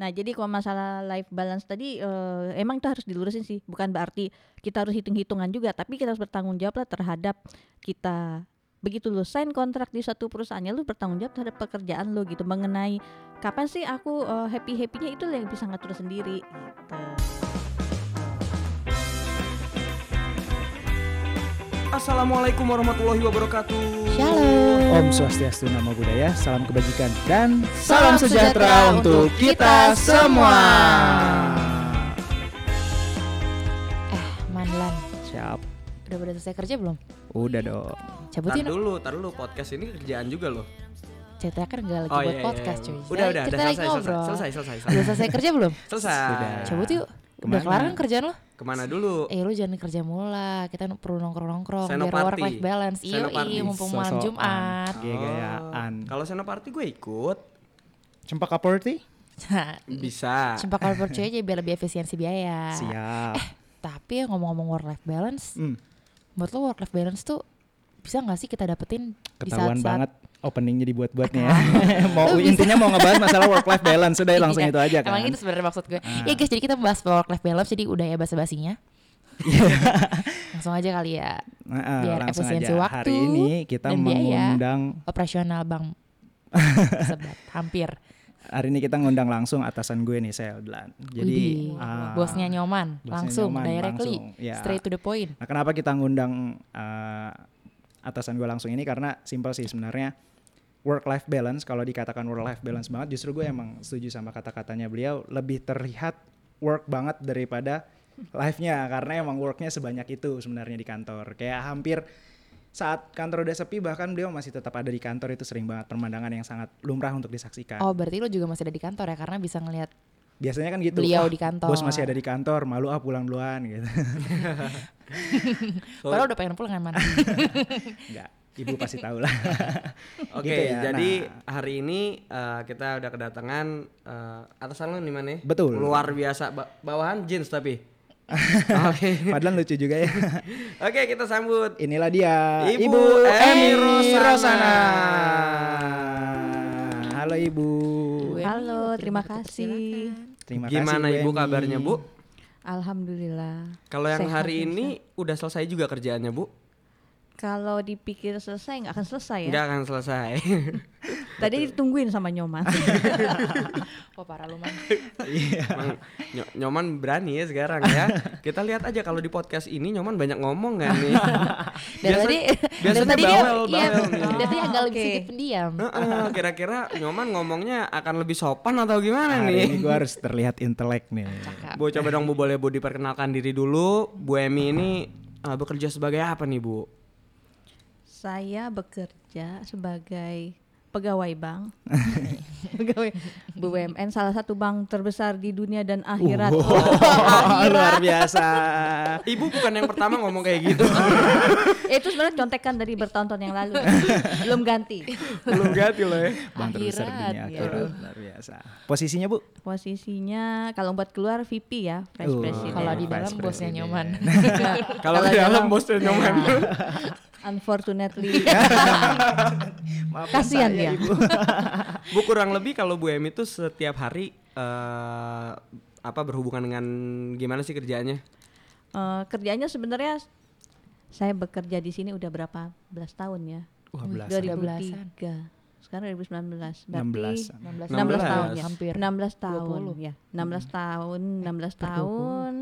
Nah, jadi kalau masalah life balance tadi eh, emang itu harus dilurusin sih. Bukan berarti kita harus hitung-hitungan juga, tapi kita harus bertanggung jawab lah terhadap kita begitu lu sign kontrak di suatu perusahaannya lu bertanggung jawab terhadap pekerjaan lu gitu mengenai kapan sih aku happy happynya itu yang bisa ngatur sendiri gitu. Assalamualaikum warahmatullahi wabarakatuh. Shalom. Om Swastiastu Namo Buddhaya, salam kebajikan dan Salam sejahtera untuk kita semua. Eh, Manlan, Siap. udah pada selesai kerja belum? Udah dong. Tar Cabutin dulu, tar dulu podcast ini kerjaan juga loh. cerita kan gak lagi Oh buat iya, iya, podcast iya. cuy. Udah, udah, udah selesai, selesai, ngobrol. selesai, selesai, Udah selesai. selesai kerja belum? Selesai. Sudah. Cabut yuk. Udah Ke mana? kelar kan kerjaan lo? Ke mana dulu? Eh lu jangan kerja mulu lah, kita perlu nongkrong-nongkrong biar work life balance. Iyo Senoparty. iya mumpung malam. Jumat. Gaya-gayaan. Oh, Kalau senoparty gue ikut. Cempaka Party? Bisa. Cempak kalau percaya aja biar lebih efisiensi biaya. Siap. Tapi ya ngomong-ngomong work life balance, Hmm, menurut lo work life balance tuh bisa gak sih kita dapetin di ketahuan saat-saat openingnya dibuat-buatnya ya. mau Lu bisa. intinya mau ngebahas masalah work life balance sudah langsung Iya, itu aja kan. Emang itu sebenarnya maksud gue. Ah. Ya guys, jadi kita bahas work life balance jadi udah ya basa-basinya. langsung aja kali ya. Nah, biar langsung efisiensi aja. waktu Hari ini kita mengundang Operasional Bang Sebat, hampir. hari ini kita ngundang langsung atasan gue nih Seldlan. Jadi Widih, ah, bosnya nyoman, bosnya langsung nyoman, directly, langsung, ya. straight to the point. Nah, kenapa kita ngundang eh, atasan gue langsung ini karena simpel sih sebenarnya work life balance kalau dikatakan work life balance banget justru gue emang setuju sama kata-katanya beliau lebih terlihat work banget daripada life-nya karena emang worknya sebanyak itu sebenarnya di kantor. Kayak hampir saat kantor udah sepi bahkan beliau masih tetap ada di kantor itu sering banget pemandangan yang sangat lumrah untuk disaksikan. Oh, berarti lo juga masih ada di kantor ya? Karena bisa ngelihat biasanya kan gitu beliau "Wah, di kantor." bos masih ada di kantor malu ah pulang duluan gitu. Padahal udah pengen pulang kan, Man. Enggak, ibu pasti tahu lah Oke, Gitu ya, jadi nah. hari ini eh, kita udah kedatangan eh, atasan lo di mana? Betul. Luar biasa, ba- bawahan jeans tapi. Oke. Padahal lucu juga ya. Oke, kita sambut Inilah dia Ibu Emi Emi Rosana. Halo Ibu. Halo, terima terima kasih. Terima Gimana kasih Ibu Emi. kabarnya, Bu? Alhamdulillah. Kalau yang Sehat, hari Insya. ini udah selesai juga kerjaannya, Bu? Kalau dipikir selesai nggak akan selesai ya. Nggak akan selesai. Tadi ditungguin sama Nyoman. Oh, parah lu, Man. Ny- Nyoman berani ya sekarang ya. Kita lihat aja kalau di podcast ini Nyoman banyak ngomong kan nih. Dari Biasa- tadi dari biasanya tadi dia bawel, iya, bawel nih. dari agak lebih sedikit pendiam. Kira-kira Nyoman ngomongnya akan lebih sopan atau gimana Hari nih? ini gue harus terlihat intelek nih. Bu coba dong Bu boleh Bu diperkenalkan diri dulu. Bu Emi ini uh, bekerja sebagai apa nih Bu? Saya bekerja sebagai pegawai bank. pegawai BUMN salah satu bank terbesar di dunia dan akhirat. Oh, luar biasa. Ibu bukan yang pertama ngomong kayak gitu. Itu sebenarnya contekan dari bertahun-tahun yang lalu. Belum ganti. Belum ganti loh ya. Bang terbesar Akhirat, dunia ya. akhirat. Luar biasa. Posisinya Bu? Posisinya kalau buat keluar VP ya, Vice Uh, President. Kalau di dalam bosnya nyoman. Kalau di dalam bosnya Nyoman. Unfortunately. Kasihan dia. Ibu. Bu kurang lebih kalau Bu Emi itu setiap hari eh apa berhubungan dengan gimana sih kerjaannya? Eh, kerjanya sebenarnya saya bekerja di sini udah berapa belas tahun ya? Wah, belasan. Udah belasan. 2003. Sekarang 2019. 16. Berarti 16, 16 tahun ya. hampir 16 tahun 20. ya. 16 tahun, 16 tahun.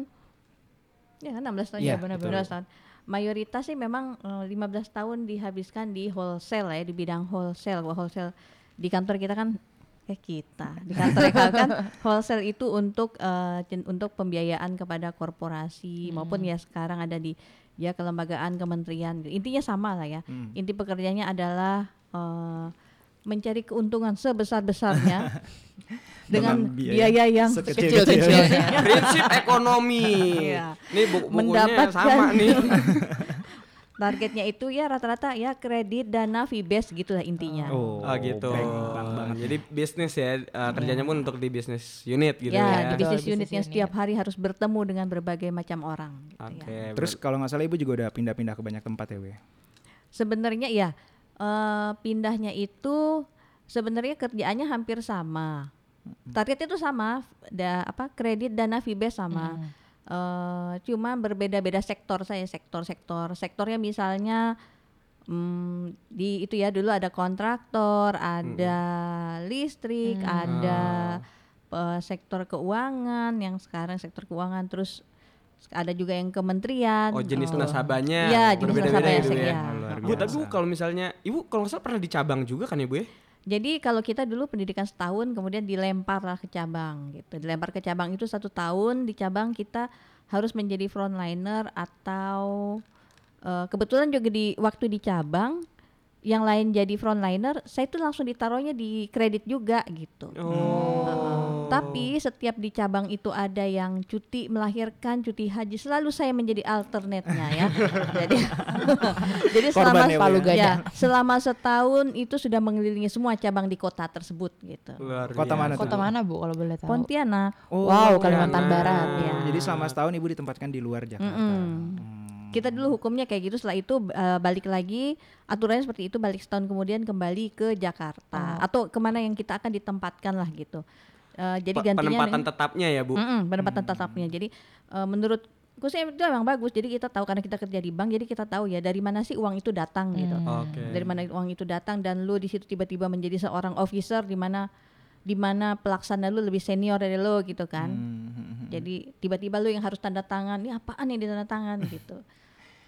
Ya kan 16 tahun ya benar betul. 16 tahun. Mayoritas sih memang eh, 15 tahun dihabiskan di wholesale ya, di bidang wholesale. Wah, wholesale di kantor kita kan kayak kita. Di kantor kita kan wholesale itu untuk eh, jen- untuk pembiayaan kepada korporasi maupun ya sekarang ada di ya kelembagaan kementerian. Intinya sama lah ya. Hmm. Inti pekerjaannya adalah eh, mencari keuntungan sebesar-besarnya dengan Dengan biaya biaya yang kecil-kecilnya. Prinsip ekonomi. Iya. Nih buku bukunya Mendapatkan- sama nih. Targetnya itu ya rata-rata ya kredit dana fee based gitulah intinya. Oh, Oh gitu. bank, bank banget. Jadi bisnis ya eh, kerjanya pun untuk di bisnis unit gitu ya, ya. di bisnis unit yang setiap hari harus bertemu dengan berbagai macam orang. Gitu Oke. ya. Terus kalau nggak salah Ibu juga udah pindah-pindah ke banyak tempat ya, Bu? ya? Sebenarnya ya eh, pindahnya itu sebenarnya kerjaannya hampir sama. targetnya itu sama, da, apa kredit dana fibes sama. Hmm. Eh, cuma berbeda-beda sektor saya sektor-sektor sektornya misalnya hmm, di itu ya dulu ada kontraktor ada listrik ada eh, sektor keuangan yang sekarang sektor keuangan terus ada juga yang kementerian Oh jenis Oh. nasabahnya Iya, jenis berbeda-beda nasabahnya gitu ya. ya. Bu, tapi. Bu kalau misalnya Ibu kalau nggak salah pernah di cabang juga kan ya Bu ya? Jadi kalau kita dulu pendidikan setahun kemudian dilempar lah ke cabang gitu. Dilempar ke cabang itu satu tahun di cabang kita harus menjadi frontliner atau eh, kebetulan juga di waktu di cabang yang lain jadi frontliner, saya itu langsung ditaruhnya di kredit juga gitu. Oh. Tapi setiap di cabang itu ada yang cuti melahirkan, cuti haji, selalu saya menjadi alternate-nya ya. jadi jadi selama ya, ya? ya, selama setahun itu sudah mengelilingi semua cabang di kota tersebut gitu. Luar Kota biasa. mana tuh? Kota mana bu kalau boleh tahu? Pontianak. Wow, Kalimantan. Barat. Ya. Jadi selama setahun ibu ditempatkan di luar Jakarta. Mm-mm. Hmm. Kita dulu hukumnya kayak gitu, setelah itu eh, balik lagi aturannya seperti itu balik setahun kemudian kembali ke Jakarta atau ke mana yang kita akan ditempatkan lah gitu. Eh, jadi gantinya penempatan dengan- tetapnya ya Bu. Mm-mm, penempatan tetapnya. Jadi eh, menurut sih itu memang bagus. Jadi kita tahu karena kita kerja di bank, jadi kita tahu ya dari mana sih uang itu datang gitu. Oke. Dari mana uang itu datang dan lu di situ tiba-tiba menjadi seorang officer di mana di mana pelaksana lu lebih senior dari lu gitu kan. Hmm. Jadi tiba-tiba lu yang harus tanda tangan, ini apaan yang ditanda tangan gitu.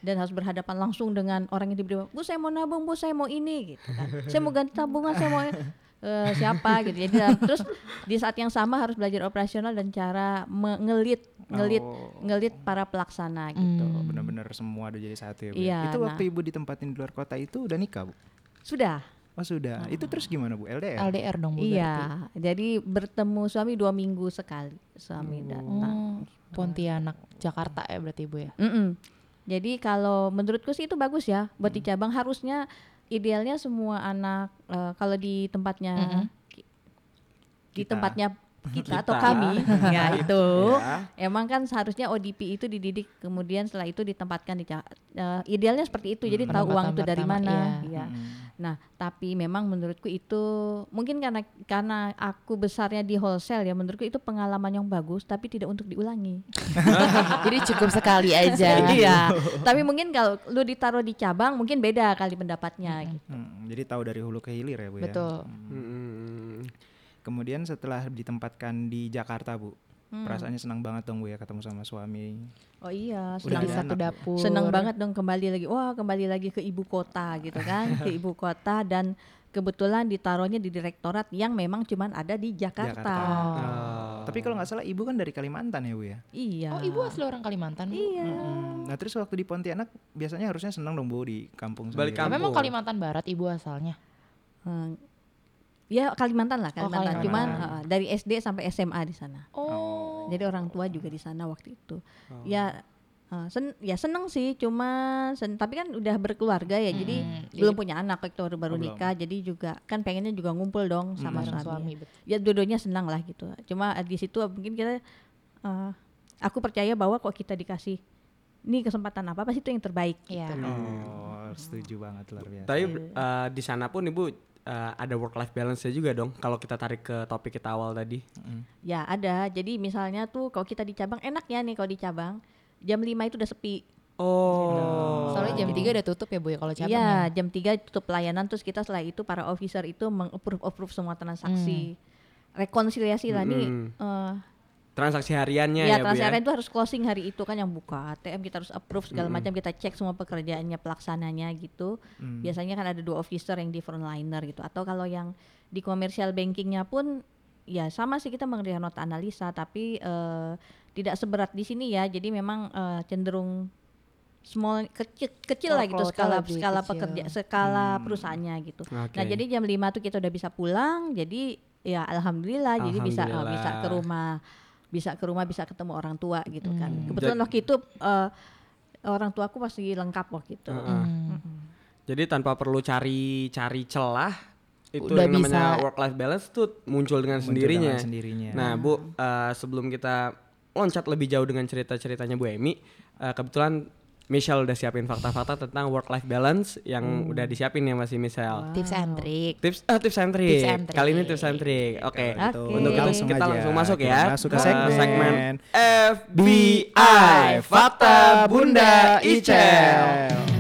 Dan harus berhadapan langsung dengan orang yang tiba-tiba, "Bu, saya mau nabung, Bu, saya mau ini." gitu kan. Saya mau ganti tabungan, saya mau eh, siapa gitu. Jadi dan- terus di saat yang sama harus belajar operasional dan cara mengelit ngelit Oh. ngelit para pelaksana gitu. Hmm. Benar-benar semua udah jadi satu ya, Bu. Iya, Itu nah. waktu ibu ditempatin di luar kota itu udah nikah, Bu? Sudah. Oh sudah. Itu terus gimana, Bu? LDR? LDR dong bu. berarti. Iya, jadi bertemu suami dua minggu sekali suami datang. Oh, Pontianak, Jakarta ya berarti bu ya. Mm-mm. Jadi kalau menurutku sih itu bagus ya buat di cabang harusnya idealnya semua anak eh, kalau di tempatnya ki- di Kita. tempatnya kita, atau Kita. kami ya itu Ya. emang kan seharusnya ODP itu dididik kemudian setelah itu ditempatkan di eh, idealnya seperti itu jadi tahu uang itu dari mana pertama, ya. Hmm. Nah, tapi memang menurutku itu mungkin karena karena aku besarnya di wholesale ya menurutku itu pengalaman yang bagus tapi tidak untuk diulangi. Jadi cukup sekali aja. iya. Tapi mungkin kalau lu ditaruh di cabang mungkin beda kali pendapatnya gitu. Hmm, Jadi tahu dari hulu ke hilir ya, Bu ya. Betul. Kemudian setelah ditempatkan di Jakarta, Bu. Hmm. Perasaannya senang banget dong, Bu ya ketemu sama suami. Oh iya, Udah Di satu anak, dapur. senang banget dong kembali lagi. Wah, kembali lagi ke ibu kota gitu kan, ke ibu kota dan kebetulan ditaruhnya di direktorat yang memang cuman ada di Jakarta. Jakarta. Oh. Tapi kalau nggak salah ibu kan dari Kalimantan ya, Bu ya. Iya. Oh ibu asli orang Kalimantan bu? Iya. Hmm, Nah terus waktu di Pontianak biasanya harusnya senang dong Bu di kampung Balik sendiri. Tapi memang Kampung. Kalimantan Barat ibu asalnya. Hmm, Ya Kalimantan lah, Kalimantan. Kalimantan. Cuman uh, dari SD sampai SMA di sana. Oh. Jadi orang tua juga di sana waktu itu. Ya uh, sen ya seneng sih, cuma sen tapi kan udah berkeluarga ya, jadi Mm, belum punya anak waktu baru, baru Oh, belum. nikah, jadi juga kan pengennya juga ngumpul dong sama suami. suami. Ya dua-duanya senang lah gitu. Cuma uh, di situ mungkin kita uh, aku percaya bahwa kok kita dikasih ini kesempatan apa pasti itu yang terbaik. Iya. gitu. Oh, setuju banget luar biasa. Tapi eh, di sana pun ibu eh, ada work life balance juga dong. Kalau kita tarik ke topik kita awal tadi. Ya ada. Jadi misalnya tuh kalau kita di cabang enak ya nih kalau di cabang jam 5 itu udah sepi. Oh. Soalnya jam 3 udah tutup ya bu ya kalau cabang Iya, ya? jam 3 tutup pelayanan terus kita setelah itu para officer itu meng-approve approve semua transaksi. Rekonsiliasi lah nih Mm-mm. Transaksi hariannya ya ya, ya. transaksi itu harus closing hari itu kan yang buka ATM kita harus approve segala macam kita cek semua pekerjaannya pelaksananya gitu. Hmm. Biasanya kan ada dua officer yang di frontliner gitu atau kalau yang di commercial bankingnya pun ya sama sih kita mengerjakan nota analisa tapi eh, tidak seberat di sini ya. Jadi memang eh, cenderung small kecil kecil lah gitu skala skala kecil. pekerja skala perusahaannya gitu. Oke. Nah, jadi jam 5 tuh kita udah bisa pulang. Jadi ya alhamdulillah, jadi bisa Alhamdulillah. bisa ke rumah bisa ke rumah bisa ketemu orang tua gitu kan. Hmm. Kebetulan Jad- waktu itu eh, orang tuaku masih lengkap waktu itu. Heeh. Hmm. Jadi tanpa perlu cari cari celah itu Udah yang namanya bisa. work life balance tuh muncul dengan Muncul sendirinya. dengan sendirinya. Nah, Bu, eh, sebelum kita loncat lebih jauh dengan cerita-ceritanya Bu Emi, eh, kebetulan Michelle udah siapin fakta-fakta tentang work life balance yang Hmm. udah disiapin ya masih Michelle. Tips and trick. Tips ah tips and trick. Tips and Kali ini tips and trick. Oke. Oke. Untuk itu Langsung kita aja. langsung masuk Kita ya masuk ke ke segmen. segmen FBI Fakta Bunda Icel.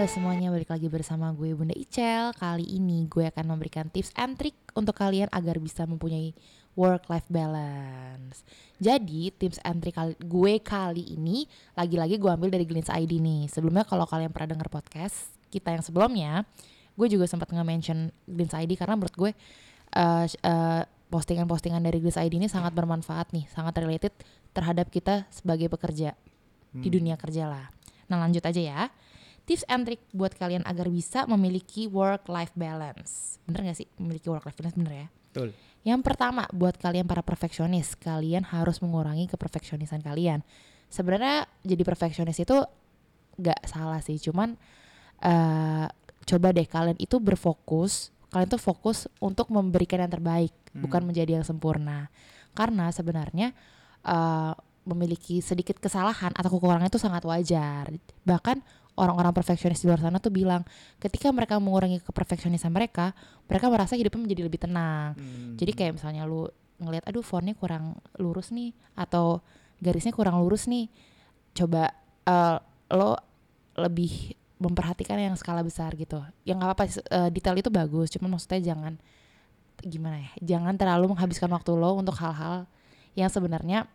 Halo semuanya, balik lagi bersama gue Bunda Icel. Kali ini gue akan memberikan tips and trick untuk kalian agar bisa mempunyai work-life balance. Jadi tips and trick kali, gue kali ini lagi-lagi gue ambil dari Glints ID nih. Sebelumnya kalau kalian pernah denger podcast kita yang sebelumnya, gue juga sempat nge-mention Glints ID karena menurut gue eh, eh, postingan-postingan dari Glints ID ini sangat bermanfaat nih, sangat related terhadap kita sebagai pekerja di dunia kerja lah. Nah lanjut aja ya. Tips and trick buat kalian agar bisa memiliki work-life balance. Bener gak sih memiliki work-life balance bener ya? Betul. Yang pertama, buat kalian para perfeksionis, kalian harus mengurangi keperfeksionisan kalian. Sebenarnya jadi perfeksionis itu gak salah sih, cuman eh coba deh kalian itu berfokus, kalian tuh fokus untuk memberikan yang terbaik, bukan menjadi yang sempurna. Karena sebenarnya eh memiliki sedikit kesalahan atau kekurangan itu sangat wajar. Bahkan orang-orang perfeksionis di luar sana tuh bilang, ketika mereka mengurangi keperfeksionisan mereka, mereka merasa hidupnya menjadi lebih tenang. Jadi kayak misalnya lu ngelihat aduh fontnya kurang lurus nih atau garisnya kurang lurus nih. Coba eh, lo lebih memperhatikan yang skala besar gitu. Yang nggak apa-apa eh, detail itu bagus, cuman maksudnya jangan gimana ya? Jangan terlalu menghabiskan waktu lo untuk hal-hal yang sebenarnya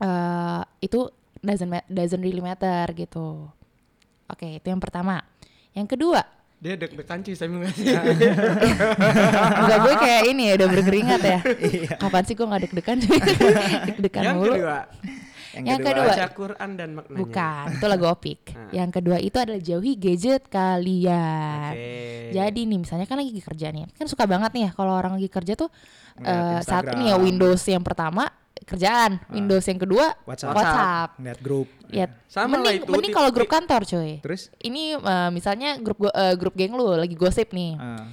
eh itu doesn't doesn't really matter gitu. Oke, itu yang pertama. Yang kedua, Dia deg-degan sih saya ngasih. Enggak gue kayak ini ya udah berkeringat ya. Kapan sih gue nggak deg-degan? deg-degan Yang mulu. kedua, Yang kedua. baca Quran dan maknanya. Bukan, itu lagu opik. Ah. Yang kedua itu adalah jauhi gadget kalian. Oke. Jadi nih misalnya kan lagi kerja nih, kan suka banget nih ya kalau orang lagi kerja tuh Ngeliat eh, saat ini ya Windows yang pertama kerjaan, Windows yang kedua WhatsApp. WhatsApp. Ngeliat grup. Ya, Sama lah mending, itu, mending kalau grup kantor cuy. Terus? Ini eh, misalnya grup eh, grup geng lu lagi gosip nih. ah,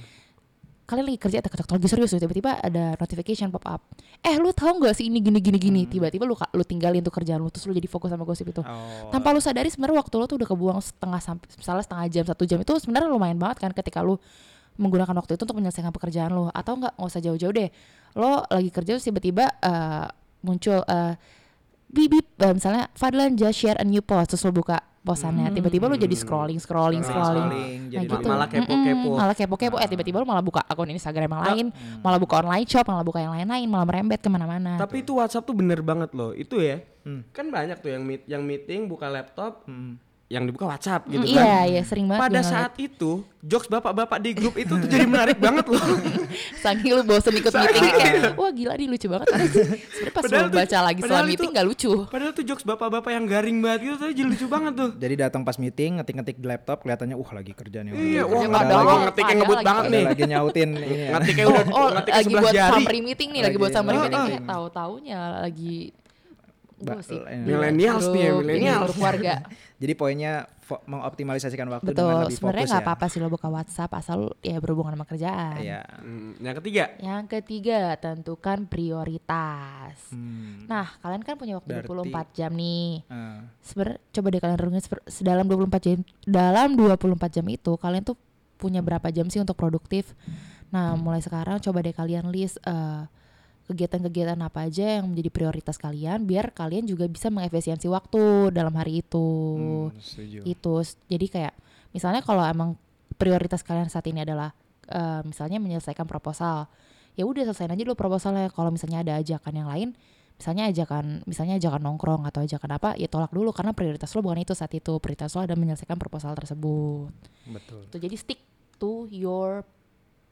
kalian lagi kerja tek lagi serius tiba-tiba ada notification pop up eh lu tahu nggak sih ini gini gini gini? Tiba-tiba lu lu tinggalin tuh kerjaan lu terus lu jadi fokus sama gosip itu. Oh, tanpa lu sadari sebenarnya waktu lu tuh udah kebuang setengah sampai misalnya setengah jam satu jam itu sebenarnya lumayan banget kan ketika lu menggunakan waktu itu untuk menyelesaikan pekerjaan lu. Atau nggak nggak usah jauh-jauh deh. Lo lagi kerja terus tiba-tiba eh, muncul eh bip bip eh, misalnya Fadlan just share a new post terus lo buka posannya tiba-tiba lu jadi scrolling scrolling scrolling, scrolling, Nah, jadi gitu. malah kepo-kepo. Malah kepo-kepo eh tiba-tiba lu malah buka akun Instagram yang lain malah buka online shop malah buka yang lain-lain malah merembet ke mana-mana Tapi itu WhatsApp tuh bener banget loh. Itu ya. Hmm. Kan banyak tuh yang meet, yang meeting buka laptop, Hmm. Yang dibuka WhatsApp gitu Mm, kan. iya iya sering banget Pada saat itu, jokes bapak-bapak di grup itu tuh jadi menarik banget loh. saking lu bosen ikut meeting kayak wah gila nih lucu banget karena sebenarnya pas Padahal lu tuh- baca lagi setelah padahal meeting itu- gak lucu Padahal tuh jokes bapak-bapak yang garing banget gitu tuh jadi lucu banget tuh. Jadi datang pas meeting, ngetik-ngetik di laptop, kelihatannya, uh lagi kerja nih. Iya, wah Padahal- padahal- ngetiknya ngebut lagi- banget nih. lagi nyautin ini ya. Ngetiknya oh, udah oh ngetik lagi buat jari. summary meeting nih lagi, buat Lagi- summary Oh, meeting oh. kayak tahu-taunya lagi gosip. ini. Millennials nih ya, millennials. grup keluarga Jadi poinnya mengoptimalisasikan waktu dengan betul lebih sebenarnya nggak ya. apa-apa sih lo buka WhatsApp asal ya berhubungan sama kerjaan Iya. Hmm, yang ketiga, Yang ketiga, tentukan prioritas. Hmm. Nah, kalian kan punya waktu Berarti- 24 jam nih. Ah. Sebenarnya coba deh kalian renungin dalam 24 jam dalam 24 jam itu kalian tuh punya berapa jam sih untuk produktif? Nah, mulai sekarang coba deh kalian list eh, kegiatan-kegiatan apa aja yang menjadi prioritas kalian biar kalian juga bisa mengefisiensi waktu dalam hari itu. Hmm, setuju. Itu jadi kayak misalnya kalau emang prioritas kalian saat ini adalah eh, misalnya menyelesaikan proposal ya udah selesaiin aja dulu proposalnya kalau misalnya ada ajakan yang lain misalnya ajakan misalnya ajakan nongkrong atau ajakan apa ya tolak dulu karena prioritas lo bukan itu saat itu prioritas lo ada menyelesaikan proposal tersebut Betul. itu jadi stick to your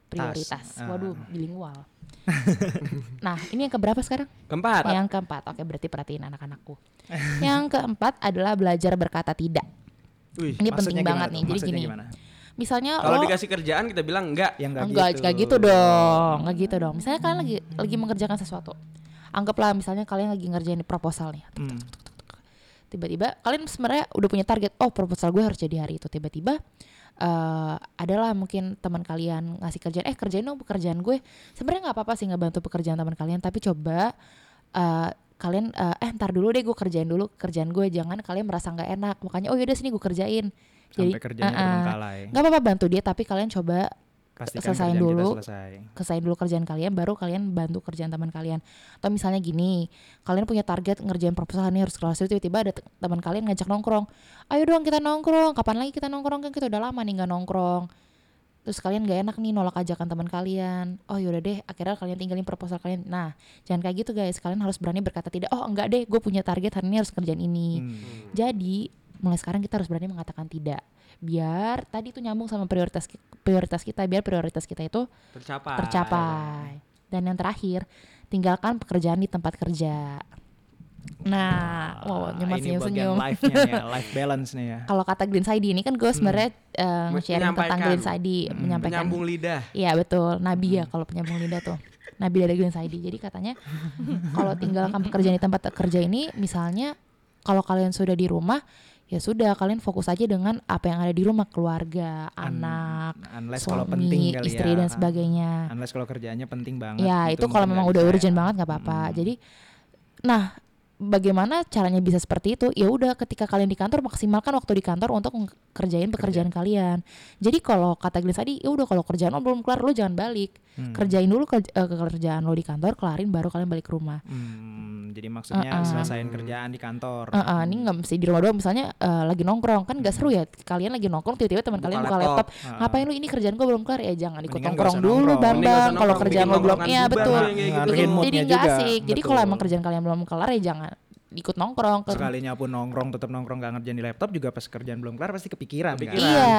prioritas Ah. waduh bilingual nah ini yang keberapa sekarang? Keempat. yang keempat. Oke berarti perhatiin anak-anakku. Yang keempat adalah belajar berkata tidak. Wih, ini penting banget nih. jadi Maksudnya gini gimana? misalnya kalau lo dikasih kerjaan kita bilang enggak. Yang enggak enggak gitu. kayak gitu dong. Nggak gitu dong. Misalnya kalian lagi lagi mengerjakan sesuatu. Anggaplah misalnya kalian lagi ngerjain proposal nih Hmm. tiba-tiba kalian sebenarnya udah punya target oh proposal gue harus jadi hari itu. Tiba-tiba eh adalah mungkin teman kalian ngasih kerjaan. Eh kerjain dong pekerjaan gue. Sebenarnya nggak apa-apa sih ngebantu pekerjaan teman kalian tapi coba eh kalian eh, eh ntar dulu deh gue kerjain dulu kerjaan gue. Jangan kalian merasa nggak enak. Makanya oh yaudah sini gue kerjain. Sampai kerjanya eh, eh, terbengkalai nggak apa-apa bantu dia tapi kalian coba pastikan selesain dulu. selesai. Kesain dulu kerjaan kalian baru kalian bantu kerjaan teman kalian. Atau misalnya gini kalian punya target ngerjain proposal nih harus kelas itu tiba-tiba ada te- teman kalian ngajak nongkrong. Ayo dong kita nongkrong. Kapan lagi kita nongkrong? Kan kita udah lama nih nggak nongkrong. Terus kalian gak enak nih nolak ajakan teman kalian. Oh yaudah deh akhirnya kalian tinggalin proposal kalian. Nah jangan kayak gitu guys. Kalian harus berani berkata tidak oh enggak deh gue punya target hari ini harus kerjaan ini. Hmm. jadi mulai sekarang kita harus berani mengatakan tidak biar tadi itu nyambung sama prioritas prioritas kita biar prioritas kita itu tercapai tercapai. Dan yang terakhir, tinggalkan pekerjaan di tempat kerja. Nah, wow, nyemas ini senyum life-nya nih ya, life balance nih ya Kalau kata Green Side ini kan gue sebenarnya eh, sharing tentang. Green Side, menyampaikan. penyambung lidah Iya betul, Nabi ya kalau penyambung lidah tuh. Nabi dari Green Side. Jadi katanya kalau tinggalkan pekerjaan di tempat kerja ini, misalnya kalau kalian sudah di rumah, ya sudah kalian fokus aja dengan apa yang ada di rumah, keluarga, Un- anak, unless suami, kalau penting kali istri ya dan sebagainya. unless kalau kerjaannya penting banget Ya itu mungkin kalau memang udah ya. urgent banget nggak apa-apa. Mm. Jadi, nah bagaimana caranya bisa seperti itu? Ya udah ketika kalian di kantor maksimalkan waktu di kantor untuk kerjain pekerjaan kalian. Jadi kalau kata Glenn tadi, ya udah kalau kerjaan lo belum kelar lo jangan balik. Hmm. Kerjain dulu kerja- eh, kerjaan lo di kantor, kelarin baru kalian balik ke rumah. Hmm, jadi maksudnya Uh-uh. selesain kerjaan di kantor Eh, eh, ini nggak mesti di rumah doang. Misalnya eh, lagi nongkrong kan gak seru ya. Kalian lagi nongkrong tiba-tiba teman kalian buka laptop. laptop. Ah. Ngapain lu ini kerjaan gue belum kelar ya jangan ikut nggak nongkrong dulu nggak Bambang. Kalau kerjaan lo belum, iya bubar betul. Jadi nggak asik. Jadi kalau emang kerjaan kalian belum kelar ya jangan ikut nongkrong. Ke- sekalinya pun nongkrong tetap nongkrong gak ngerjain di laptop juga pas kerjaan belum kelar pasti kepikiran, Kepikiran. kan? Iya,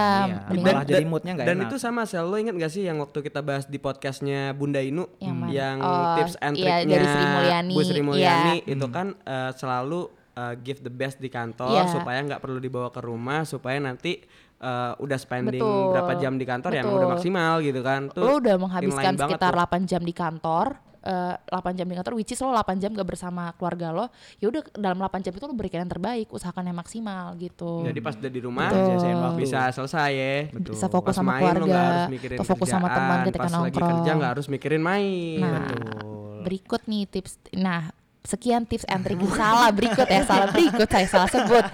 Iya, malah jadi moodnya nggak dan enak itu sama sel lo inget gak sih yang waktu kita bahas di podcastnya Bunda Inu Yang mana? yang Oh, tips and iya, triknya dari Sri Mulyani. Bu Sri Mulyani Iya. itu kan eh, selalu eh, give the best di kantor Iya. supaya nggak perlu dibawa ke rumah supaya nanti eh, udah spending Betul. berapa jam di kantor yang Betul. udah maksimal gitu kan tuh lo udah menghabiskan sekitar tuh. 8 jam di kantor eh, 8 jam di kantor which is lo 8 jam gak bersama keluarga lo ya udah dalam 8 jam itu lo berikan yang terbaik usahakan yang maksimal gitu jadi pas udah di rumah Betul. Bisa selesai ya Betul. bisa fokus Pas sama main keluarga nggak harus mikirin atau fokus sama teman kerjaan, ketika pas lagi nongkrong kerja nggak harus mikirin main Nah, Betul. berikut nih tips. Nah, sekian tips and trick salah berikut ya, salah berikut saya salah sebut.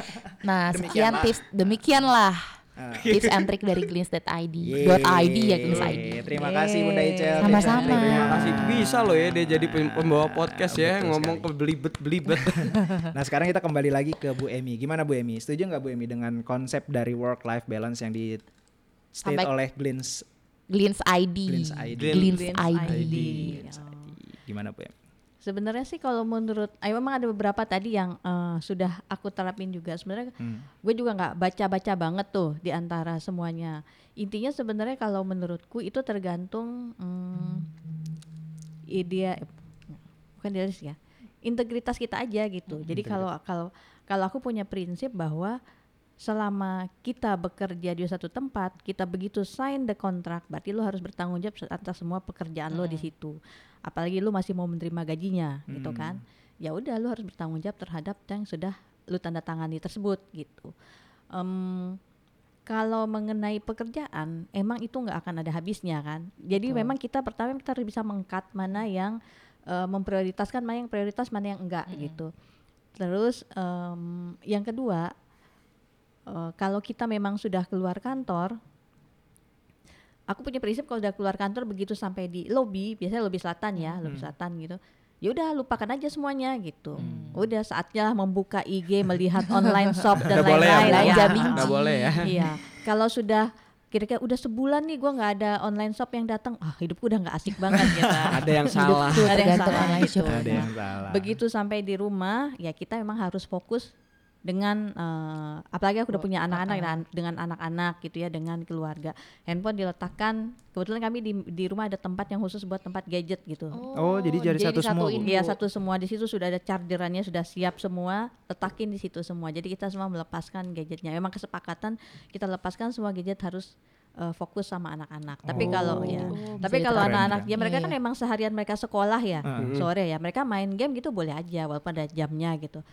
Nah, sekian tips demikianlah Ah. tips and trick dari. Yeay. Dot .id ya glimpse.id. Terima kasih Bunda Icel. Sama-sama. Terima kasih bisa loh ya dia jadi pem- pembawa podcast ya ngomong ke belibet belibet. Nah sekarang kita kembali lagi ke Bu Emi. Gimana Bu Emi? Setuju nggak Bu Emi dengan konsep dari work life balance yang di state Sampai- oleh Glins? Glimpse.id. Glimpse.id. Glimpse.id. Gimana Bu Emi? Sebenarnya sih kalau menurut, ayo memang ada beberapa tadi yang eh, sudah aku terapin juga. Sebenarnya Hmm. gue juga nggak baca-baca banget tuh di antara semuanya. Intinya sebenarnya kalau menurutku itu tergantung hmm, ide, bukan idealis ya, integritas kita aja gitu. Jadi kalau kalau kalau aku punya prinsip bahwa selama kita bekerja di satu tempat, kita begitu sign the contract, berarti lo harus bertanggung jawab atas semua pekerjaan lo di situ. Apalagi lo masih mau menerima gajinya, gitu Hmm. kan? Ya udah lo harus bertanggung jawab terhadap yang sudah lo tanda tangani tersebut, gitu. Em, kalau mengenai pekerjaan, emang itu nggak akan ada habisnya kan. Jadi Betul. memang kita pertama kita harus bisa mengkat mana yang eh, memprioritaskan, mana yang prioritas, mana yang enggak Mm-mm. gitu. Terus em, yang kedua, eh, kalau kita memang sudah keluar kantor, aku punya prinsip kalau udah keluar kantor begitu sampai di lobi, biasanya lobi selatan ya, lobi selatan gitu. Ya udah lupakan aja semuanya gitu. Udah saatnya membuka IG, melihat online shop dan ya, lain-lain. Ya. bingci. Nggak boleh ya. Iya, kalau sudah kira-kira udah sebulan nih gua nggak ada online shop yang datang, ah hidupku udah nggak asik banget gitu. Ada yang salah. Hidupku Ada yang salah gitu. Ada yang salah. begitu sampai di rumah ya kita memang harus fokus dengan eh, apalagi aku udah punya anak-anak dan dengan anak-anak gitu ya dengan keluarga. Handphone diletakkan kebetulan kami di di rumah ada tempat yang khusus buat tempat gadget gitu. Oh, jadi jadi satu semua, Bu? disatuin, Iya satu semua. Di situ sudah ada chargerannya sudah siap semua. Letakin di situ semua. Jadi kita semua melepaskan gadgetnya. Memang kesepakatan kita lepaskan semua gadget harus eh, fokus sama anak-anak. Tapi kalau ya Oh, tapi kalau anak-anak ya mereka Iya, kan iya. emang seharian mereka sekolah ya Heeh. sore ya. Mereka main game gitu boleh aja walaupun ada jamnya gitu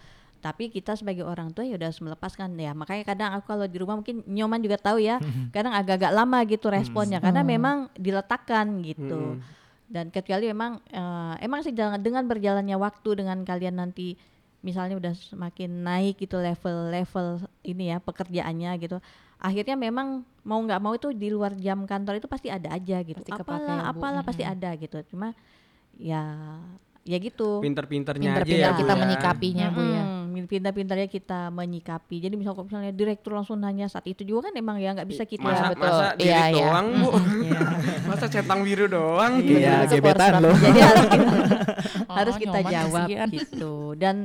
Tapi kita sebagai orang tua ya udah harus melepaskan ya. Makanya kadang aku kalau di rumah mungkin nyoman juga tahu ya, kadang agak-agak lama gitu responnya karena memang diletakkan gitu. Mm. Dan kecuali memang eh, emang sih dengan, dengan berjalannya waktu dengan kalian nanti misalnya udah semakin naik gitu level-level ini ya pekerjaannya gitu. Akhirnya memang mau nggak mau itu di luar jam kantor itu pasti ada aja gitu. Pasti apalah ya, apalah pasti ada gitu. Cuma ya ya gitu. Pinter-pinternya aja ya Pinter-pinter Bu kita ya. menyikapinya bu ya. Mm-mm, pintar-pintarnya kita menyikapi. Jadi misal kalau misalnya direktur langsung nanya saat itu juga kan emang ya nggak bisa kita Masa, betul. masa Iya, diri iya. doang bu Masa centang biru doang Iya, gebetan loh. jadi harus kita, Oh, harus kita jawab kasihan. gitu dan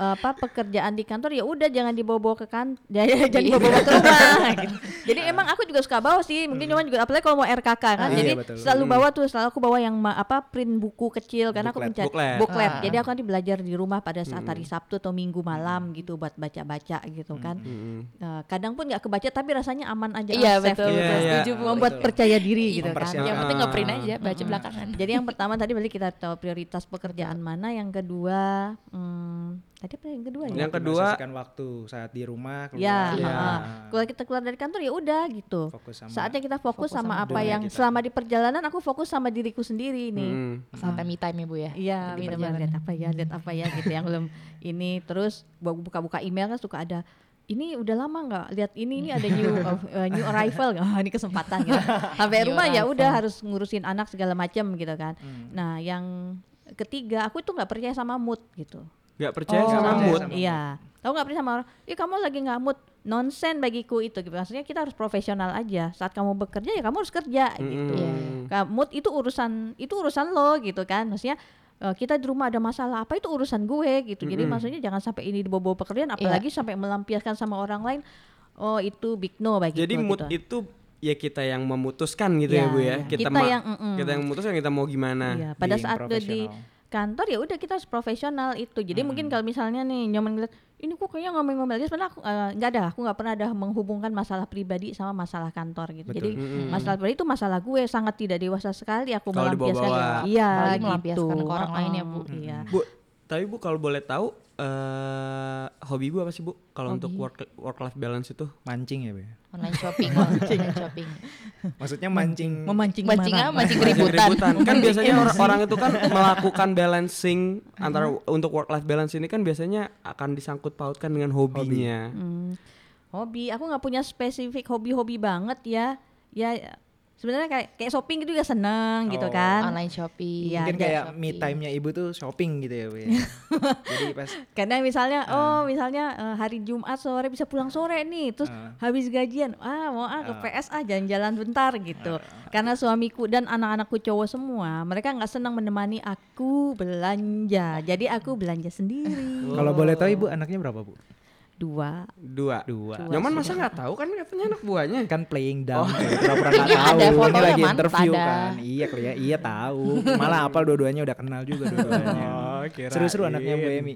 apa pekerjaan di kantor ya udah jangan dibawa-bawa ke kan jangan jangan dibawa-bawa ke rumah gitu. jadi emang aku juga suka bawa sih mungkin cuma juga apalagi kalau mau RKK kan Ah, iya, jadi betul. selalu Hmm. bawa tuh selalu aku bawa yang apa print buku kecil karena aku Booklet. mencari Booklet. booklet. Ah. jadi aku nanti belajar di rumah pada saat hari Sabtu atau Minggu malam gitu buat baca-baca gitu kan Mm-mm. Eh, kadang pun nggak kebaca tapi rasanya aman aja Iya safe betul, Iya, betul. iya. setuju bu. membuat Betul. percaya diri gitu kan. Yang penting ngeprint aja, baca belakangan. Jadi yang pertama tadi berarti kita tahu prioritas pekerjaan mana, yang kedua hmm, tadi apa yang kedua ya? Yang kedua- waktu saat di rumah keluar. Ya, Iya. heeh. kalau kita keluar dari kantor ya udah gitu. Fokus sama Saatnya kita fokus, fokus sama, sama apa yang kita. selama di perjalanan aku fokus sama diriku sendiri nih. Mm. Saatnya me time ya bu ya. Iya, perjalanan. lihat apa ya, lihat apa ya gitu yang belum ini terus bu- buka-buka email kan suka ada ini udah lama nggak lihat ini ini ada new uh, new arrival nggak Ah, ini kesempatan gitu. Sampai New rumah ya udah harus ngurusin anak segala macam gitu kan. Hmm. Nah, yang ketiga aku tuh nggak percaya sama mood gitu. Gak percaya Oh, sama mood Iya. Tahu nggak percaya sama orang? Ih kamu lagi nggak mood. Nonsen bagiku itu. Gitu. Maksudnya kita harus profesional aja. Saat kamu bekerja ya kamu harus kerja gitu. Iya. Mm-mm. Ka- Mood itu urusan itu urusan lo gitu kan. Maksudnya eh, kita di rumah ada masalah apa itu urusan gue gitu. Jadi Mm-mm. maksudnya jangan sampai ini dibawa-bawa pekerjaan apalagi sampai melampiaskan sama orang lain. Oh itu big no bagiku Jadi mood gitu. itu ya kita yang memutuskan gitu ya, Ya, Bu ya. ya. Kita ma- yang, mm-mm. kita yang memutuskan kita mau gimana. Iya, pada Being saat udah di. Kantor ya udah kita harus profesional itu. Jadi mungkin kalau misalnya nih nyoman ngeliat ini kok kayaknya ngomong-ngomong aja sebenarnya aku eh, nggak ada, aku nggak pernah ada menghubungkan masalah pribadi sama masalah kantor gitu. Betul. Jadi Mm-mm. masalah pribadi itu masalah gue sangat tidak dewasa sekali aku melampiaskan. Iya, gitu. melampiaskan ke orang lain ya, Bu. Heeh, Iya. Bu, tapi Bu kalau boleh tahu eh hobi Bu apa sih Bu? Kalau untuk Hobi. work work life balance itu? Mancing ya, Bu. ya? Online shopping, online shopping. Maksudnya mancing Memancing Mancing apa? Mancing Mancing keributan. keributan. Kan biasanya orang, orang itu kan melakukan balancing antara untuk work life balance ini kan biasanya akan disangkut pautkan dengan hobinya. Hmm, hobi, aku nggak punya spesifik hobi-hobi banget ya. Ya sebenarnya kayak kayak shopping itu juga seneng gitu Oh, kan. Online shopping. Iya, Mungkin kayak shopping. me time-nya ibu tuh shopping gitu ya, Bu. ya. Jadi pas Karena misalnya Ah. oh misalnya eh, hari Jumat sore bisa pulang sore nih, terus Ah. habis gajian, ah mau ah ke Ah. PS ah jalan-jalan bentar gitu. Karena suamiku dan anak-anakku cowok semua, mereka nggak senang menemani aku belanja. Jadi aku belanja sendiri. kalau boleh tahu ibu anaknya berapa, Bu? Dua. Dua. Dua. Nyoman masa nggak tahu kan katanya anak buahnya. kan playing dumb oh. pura-pura nggak Ini tahu ada ini fotonya, lagi interview Ada. kan iya kali iya tahu malah apal dua-duanya udah kenal juga dua-duanya Oh, seru-seru anaknya Bu Emi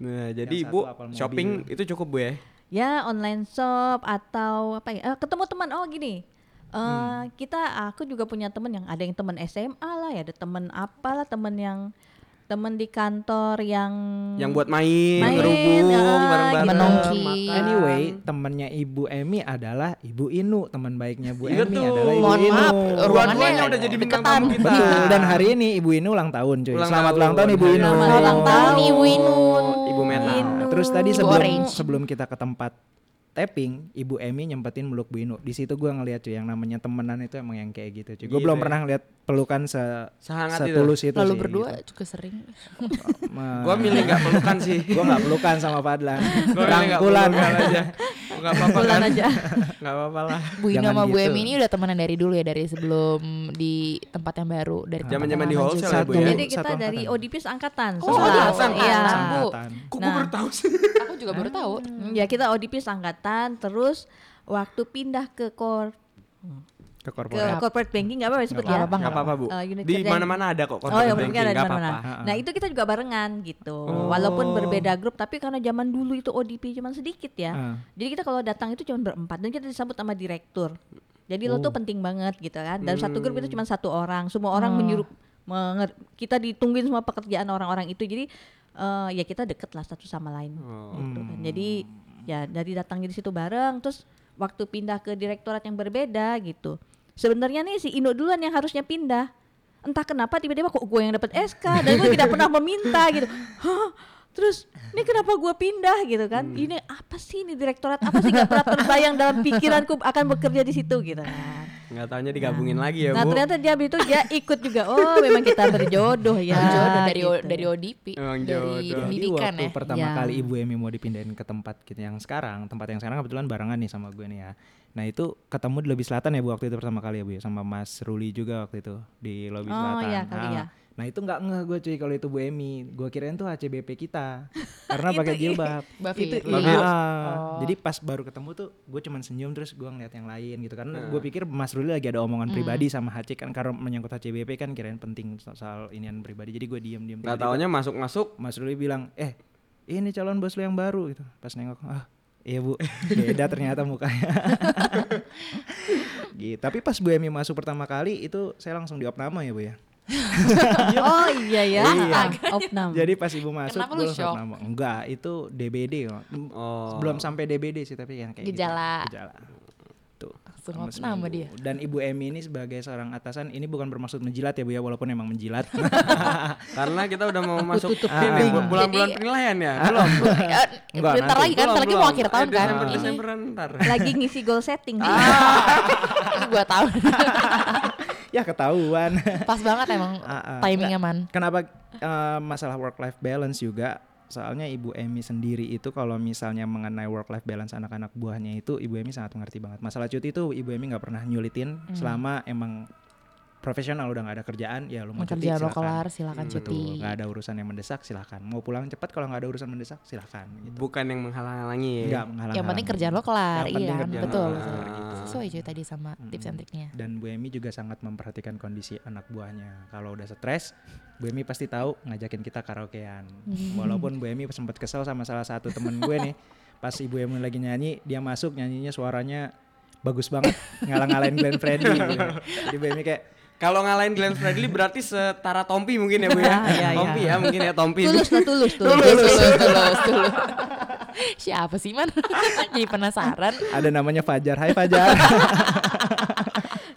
Nah, jadi Ibu mobil. shopping itu cukup Bu ya? Ya online shop atau apa ya? eh, ketemu teman. Oh gini. eh Hmm. kita aku juga punya temen yang ada yang temen SMA lah ya, ada temen apalah temen yang temen di kantor yang Yang buat main, Main, berhubung, ah, bareng-bareng, menongki. makan. Anyway, temennya Ibu Emi adalah Ibu Inu, teman baiknya Bu Iya Emi adalah Ibu Mohon Inu. maaf, Dua-duanya ruangannya udah jadi bintang tamu kita. Betul. Dan hari ini Ibu Inu ulang tahun, cuy. Ulang Selamat ulang tahun Ibu Inu. Selamat ulang tahun, Ibu Inu. Ibu Meta. Terus tadi sebelum sebelum kita ke tempat tapping, Ibu Emi nyempetin meluk Bu Inu. Di situ gua ngeliat cuy yang namanya temenan itu emang yang kayak gitu cuy. Gue Gitu belum ya. pernah ngeliat pelukan se Sehangat itu. setulus itu, Lalu sih, berdua gitu. juga sering. Gua milih nggak pelukan sih. gua nggak pelukan sama Fadlan. Rangkulan pelukan aja. Nggak apa-apa kan? aja. Nggak apa-apa lah. Bu Ina sama Bu gitu. Emi ini udah temenan dari dulu ya dari sebelum di tempat yang baru dari tempat Zaman-zaman di wholesale juga. ya, Bu ya? Jadi kita Satu dari. ODP angkatan. Oh, sebelas. angkatan. Iya. Kok Nah. gua baru tahu sih? Aku juga baru tahu. Hmm, Ya kita ODP angkatan terus waktu pindah ke kor Ke ke korporat. corporate banking nggak apa-apa sebut Nggak ya. apa-apa. Nggak apa-apa Bu. Unit Di mana-mana ada kok Oh corporate ya banking, mungkin ada di nggak apa-apa. Nah itu kita juga barengan gitu. Oh. Walaupun berbeda grup, tapi karena zaman dulu itu ODP cuma sedikit ya. Ah. Jadi kita kalau datang itu cuma berempat dan kita disambut sama direktur. Jadi lo Oh. tuh penting banget gitu kan. Dan satu grup itu Hmm. cuma satu orang. Semua orang Oh. menyuruh menger- kita ditungguin semua pekerjaan orang-orang itu. Jadi eh, ya kita deket lah satu sama lain Oh. gitu kan. Jadi ya dari datang di situ bareng terus waktu pindah ke direktorat yang berbeda gitu. Sebenarnya nih si Ino duluan yang harusnya pindah. Entah kenapa tiba-tiba kok gue yang dapat SK dan gue tidak pernah meminta gitu. Hah? Terus ini kenapa gue pindah gitu kan? Ini apa sih ini direktorat apa sih gak pernah terbayang dalam pikiranku akan bekerja di situ gitu kan. Nggak taunya digabungin lagi ya Nah bu. ternyata dia itu dia ikut juga. Oh memang kita berjodoh ya. jodoh dari O- gitu. dari ODP Emang dari jodoh. Jadi pendidikan waktu ya pertama Ya. kali Ibu Emi mau dipindahin ke tempat kita yang sekarang, tempat yang sekarang kebetulan barengan nih sama gue nih ya. Nah itu ketemu di lobi selatan ya bu waktu itu pertama kali ya bu ya sama Mas Ruli juga waktu itu di lobi Oh, selatan. iya kali nah, ya. Nah itu nggak ngeh gue cuy kalau itu Bu Emi. Gue kirain tuh HCBP kita. Karena pakai jilbab. Mbak Itu iya. Ah, Jadi pas baru ketemu tuh gue cuman senyum terus gue ngeliat yang lain gitu. Karena gue pikir Mas Ruli lagi ada omongan pribadi sama HC kan karena menyangkut HCBP kan kirain penting so- soal inian pribadi. Jadi gue diem diem. Nggak taunya masuk-masuk. Mas Ruli bilang eh ini calon bos lu yang baru gitu. Pas nengok ah iya bu. Beda ternyata mukanya. Gitu. Tapi pas Bu Emi masuk pertama kali itu saya langsung diop nama ya bu ya Oh iya ya. Iya. Ah, Opnam. jadi pas ibu masuk Kenapa gue lu langsung shock? nama enggak itu DBD kok. Oh. belum sampai DBD sih tapi yang kayak gitu. Gejala. gejala tuh Langsung opnam sama dia. dan ibu Emi ini sebagai seorang atasan ini bukan bermaksud menjilat ya bu ya walaupun emang menjilat Karena kita udah mau masuk bu- bulan-bulan penilaian ya. belum Eh, Enggak, bentar nanti. lagi kan, bentar lagi mau akhir tahun Eh, kan. Desember. Desember ntar. Lagi ngisi goal setting. Ini gua tahu. ya ketahuan Pas banget emang Ah, ah. timingnya man. Kenapa eh, masalah work life balance juga? Soalnya Ibu Emi sendiri itu kalau misalnya mengenai work life balance anak-anak buahnya itu Ibu Emi sangat mengerti banget. Masalah cuti itu Ibu Emi nggak pernah nyulitin Hmm. selama emang profesional udah nggak ada kerjaan ya lu mau cuti Kerjaan lo silakan. kelar silakan Betul, cuti. nggak ada urusan yang mendesak silahkan. Mau pulang cepat kalau nggak ada urusan mendesak silahkan. Gitu. Bukan yang menghalang-halangi ya. Nggak menghalang. Yang penting kerjaan lo kelar, Yang iya kan? kerjaan Betul, lo betul. kelar, gitu. Sesuai cuy tadi sama tips and triknya. Dan Bu Emi juga sangat memperhatikan kondisi anak buahnya. Kalau udah stres, Bu Emi pasti tahu ngajakin kita karaokean. Walaupun Bu Emi sempat kesel sama salah satu temen gue nih, pas Ibu Emi lagi nyanyi, dia masuk nyanyinya suaranya bagus banget, ngalah-ngalahin Glenn Fredly. gitu. Jadi Bu Emi kayak Kalau ngalahin Glenn Fredly berarti setara Tompi mungkin ya Bu ya. Ah, iya, iya. Tompi ya mungkin ya Tompi. tulus lah tulus tulus. Tulus, tulus, tulus, tulus. Siapa sih man? Jadi penasaran. ada namanya Fajar. Hai Fajar.